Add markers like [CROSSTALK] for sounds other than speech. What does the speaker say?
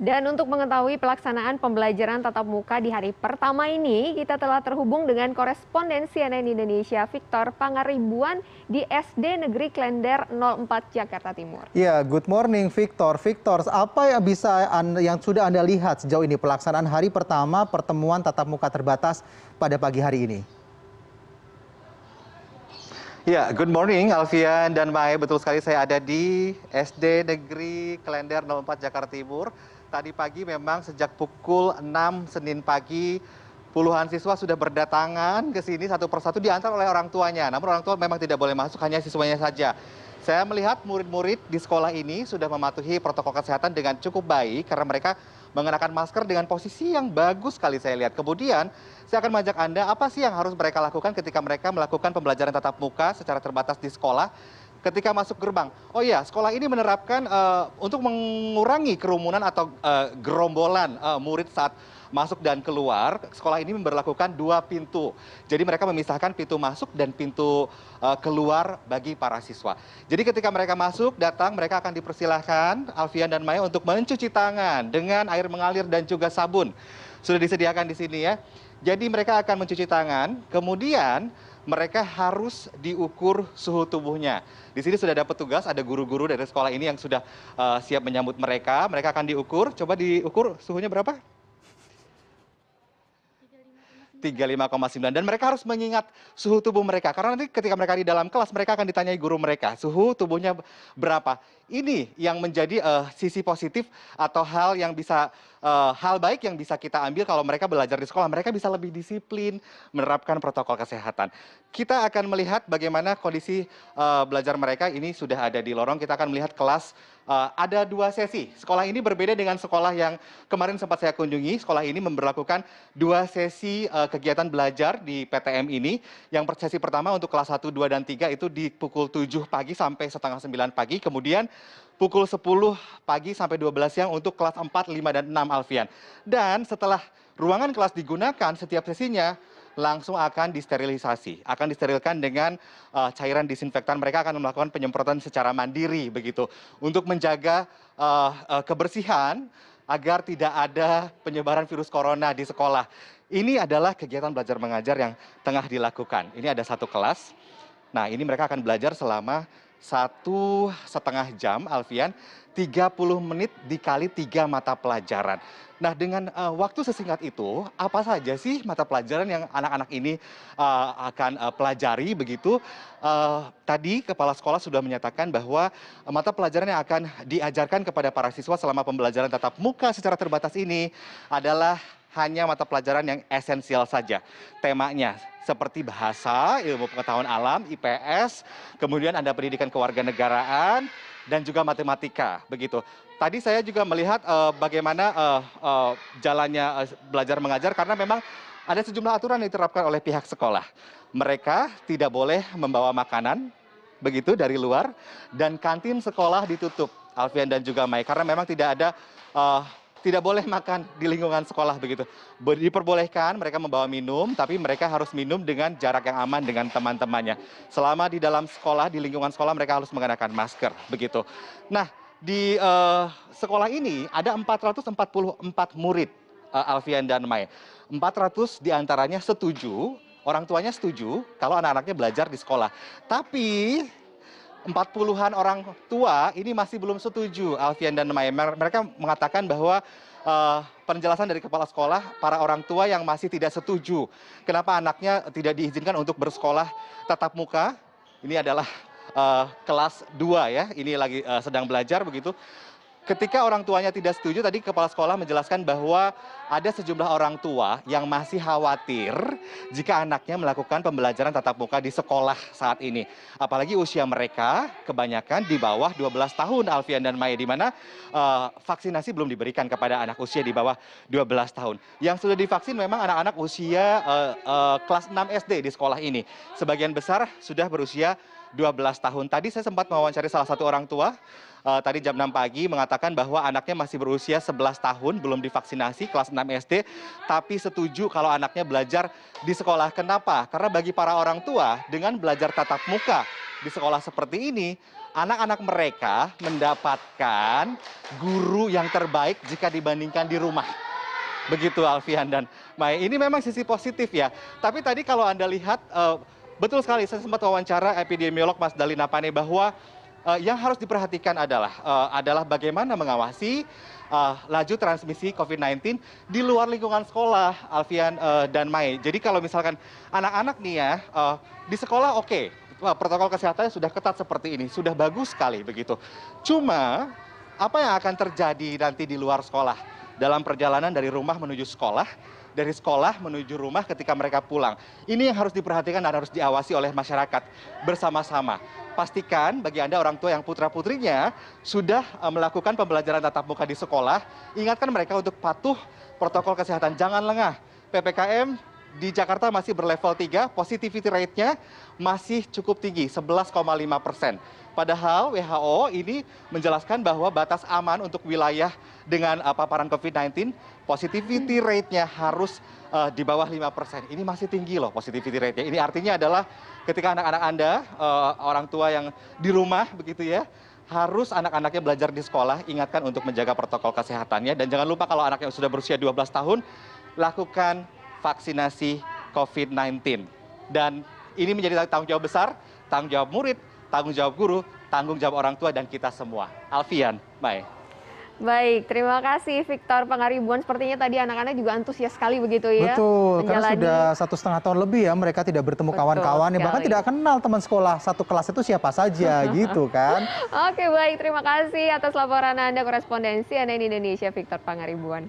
Dan untuk mengetahui pelaksanaan pembelajaran tatap muka di hari pertama ini, kita telah terhubung dengan koresponden CNN Indonesia Victor Pangaribuan di SD Negeri Klender 04 Jakarta Timur. Ya, good morning Victor. Victor, apa yang bisa yang sudah Anda lihat sejauh ini pelaksanaan hari pertama pertemuan tatap muka terbatas pada pagi hari ini? Ya, good morning Alfian dan Mae. Betul sekali saya ada di SD Negeri Klender 04 Jakarta Timur tadi pagi memang sejak pukul 6 Senin pagi puluhan siswa sudah berdatangan ke sini satu persatu diantar oleh orang tuanya. Namun orang tua memang tidak boleh masuk, hanya siswanya saja. Saya melihat murid-murid di sekolah ini sudah mematuhi protokol kesehatan dengan cukup baik karena mereka mengenakan masker dengan posisi yang bagus sekali saya lihat. Kemudian saya akan mengajak Anda apa sih yang harus mereka lakukan ketika mereka melakukan pembelajaran tatap muka secara terbatas di sekolah ketika masuk gerbang. Oh iya, sekolah ini menerapkan uh, untuk mengurangi kerumunan atau uh, gerombolan uh, murid saat masuk dan keluar. Sekolah ini memperlakukan dua pintu. Jadi mereka memisahkan pintu masuk dan pintu keluar bagi para siswa. Jadi ketika mereka masuk, datang, mereka akan dipersilahkan Alfian dan Maya untuk mencuci tangan dengan air mengalir dan juga sabun. Sudah disediakan di sini ya. Jadi mereka akan mencuci tangan, kemudian mereka harus diukur suhu tubuhnya. Di sini sudah ada petugas, ada guru-guru dari sekolah ini yang sudah uh, siap menyambut mereka. Mereka akan diukur. Coba diukur suhunya berapa? 35,9 dan mereka harus mengingat suhu tubuh mereka. Karena nanti ketika mereka di dalam kelas mereka akan ditanyai guru mereka suhu tubuhnya berapa. Ini yang menjadi uh, sisi positif atau hal yang bisa uh, hal baik yang bisa kita ambil kalau mereka belajar di sekolah. Mereka bisa lebih disiplin menerapkan protokol kesehatan. Kita akan melihat bagaimana kondisi uh, belajar mereka. Ini sudah ada di lorong. Kita akan melihat kelas uh, ada dua sesi. Sekolah ini berbeda dengan sekolah yang kemarin sempat saya kunjungi. Sekolah ini memperlakukan dua sesi uh, kegiatan belajar di PTM ini yang sesi pertama untuk kelas 1, 2, dan 3 itu di pukul 7 pagi sampai setengah 9 pagi kemudian pukul 10 pagi sampai 12 siang untuk kelas 4, 5, dan 6 Alfian. Dan setelah ruangan kelas digunakan setiap sesinya langsung akan disterilisasi, akan disterilkan dengan uh, cairan disinfektan. Mereka akan melakukan penyemprotan secara mandiri begitu untuk menjaga uh, uh, kebersihan agar tidak ada penyebaran virus corona di sekolah. Ini adalah kegiatan belajar mengajar yang tengah dilakukan. Ini ada satu kelas. Nah, ini mereka akan belajar selama satu setengah jam alfian tiga puluh menit dikali tiga mata pelajaran. Nah dengan uh, waktu sesingkat itu apa saja sih mata pelajaran yang anak anak ini uh, akan uh, pelajari begitu? Uh, tadi kepala sekolah sudah menyatakan bahwa mata pelajaran yang akan diajarkan kepada para siswa selama pembelajaran tatap muka secara terbatas ini adalah hanya mata pelajaran yang esensial saja. Temanya seperti bahasa, ilmu pengetahuan alam, IPS, kemudian ada pendidikan kewarganegaraan dan juga matematika begitu. Tadi saya juga melihat uh, bagaimana uh, uh, jalannya uh, belajar mengajar karena memang ada sejumlah aturan yang diterapkan oleh pihak sekolah. Mereka tidak boleh membawa makanan begitu dari luar dan kantin sekolah ditutup. Alfian dan juga Mai karena memang tidak ada uh, tidak boleh makan di lingkungan sekolah begitu. Diperbolehkan mereka membawa minum, tapi mereka harus minum dengan jarak yang aman dengan teman-temannya. Selama di dalam sekolah, di lingkungan sekolah mereka harus mengenakan masker begitu. Nah, di uh, sekolah ini ada 444 murid uh, Alfian dan Mai. 400 di antaranya setuju, orang tuanya setuju kalau anak-anaknya belajar di sekolah. Tapi empat puluhan orang tua ini masih belum setuju alfian dan maya mereka mengatakan bahwa uh, penjelasan dari kepala sekolah para orang tua yang masih tidak setuju. Kenapa anaknya tidak diizinkan untuk bersekolah tatap muka? Ini adalah uh, kelas dua ya. Ini lagi uh, sedang belajar begitu ketika orang tuanya tidak setuju tadi kepala sekolah menjelaskan bahwa ada sejumlah orang tua yang masih khawatir jika anaknya melakukan pembelajaran tatap muka di sekolah saat ini. Apalagi usia mereka kebanyakan di bawah 12 tahun Alfian dan Maya di mana uh, vaksinasi belum diberikan kepada anak usia di bawah 12 tahun. Yang sudah divaksin memang anak-anak usia uh, uh, kelas 6 SD di sekolah ini. Sebagian besar sudah berusia 12 tahun. Tadi saya sempat mewawancari salah satu orang tua uh, tadi jam 6 pagi mengatakan bahwa anaknya masih berusia 11 tahun, belum divaksinasi, kelas 6 SD, tapi setuju kalau anaknya belajar di sekolah. Kenapa? Karena bagi para orang tua, dengan belajar tatap muka di sekolah seperti ini, anak-anak mereka mendapatkan guru yang terbaik jika dibandingkan di rumah. Begitu Alfian dan Mai. Ini memang sisi positif ya. Tapi tadi kalau Anda lihat, uh, betul sekali saya sempat wawancara epidemiolog Mas Dalina Pane bahwa uh, yang harus diperhatikan adalah uh, adalah bagaimana mengawasi uh, laju transmisi COVID-19 di luar lingkungan sekolah, Alfian dan Mai. Jadi kalau misalkan anak-anak nih ya di sekolah oke, protokol kesehatannya sudah ketat seperti ini, sudah bagus sekali begitu. Cuma apa yang akan terjadi nanti di luar sekolah dalam perjalanan dari rumah menuju sekolah? Dari sekolah menuju rumah ketika mereka pulang. Ini yang harus diperhatikan dan harus diawasi oleh masyarakat bersama-sama. Pastikan bagi Anda orang tua yang putra-putrinya sudah eh, melakukan pembelajaran tatap muka di sekolah, ingatkan mereka untuk patuh protokol kesehatan. Jangan lengah. PPKM di Jakarta masih berlevel 3, positivity rate-nya masih cukup tinggi, 11,5 persen. Padahal WHO ini menjelaskan bahwa batas aman untuk wilayah dengan uh, paparan COVID-19, positivity rate-nya harus uh, di bawah 5 persen. Ini masih tinggi loh positivity rate-nya. Ini artinya adalah ketika anak-anak Anda, uh, orang tua yang di rumah begitu ya, harus anak-anaknya belajar di sekolah, ingatkan untuk menjaga protokol kesehatannya. Dan jangan lupa kalau anaknya sudah berusia 12 tahun, lakukan vaksinasi COVID-19. Dan ini menjadi tanggung jawab besar, tanggung jawab murid, tanggung jawab guru, tanggung jawab orang tua dan kita semua. Alfian, bye. Baik, terima kasih Victor Pangaribuan. Sepertinya tadi anak-anak juga antusias sekali begitu ya. Betul, menjalani... karena sudah satu setengah tahun lebih ya mereka tidak bertemu kawan-kawan, bahkan tidak kenal teman sekolah satu kelas itu siapa saja [LAUGHS] gitu kan. Oke baik, terima kasih atas laporan Anda korespondensi CNN Indonesia Victor Pangaribuan.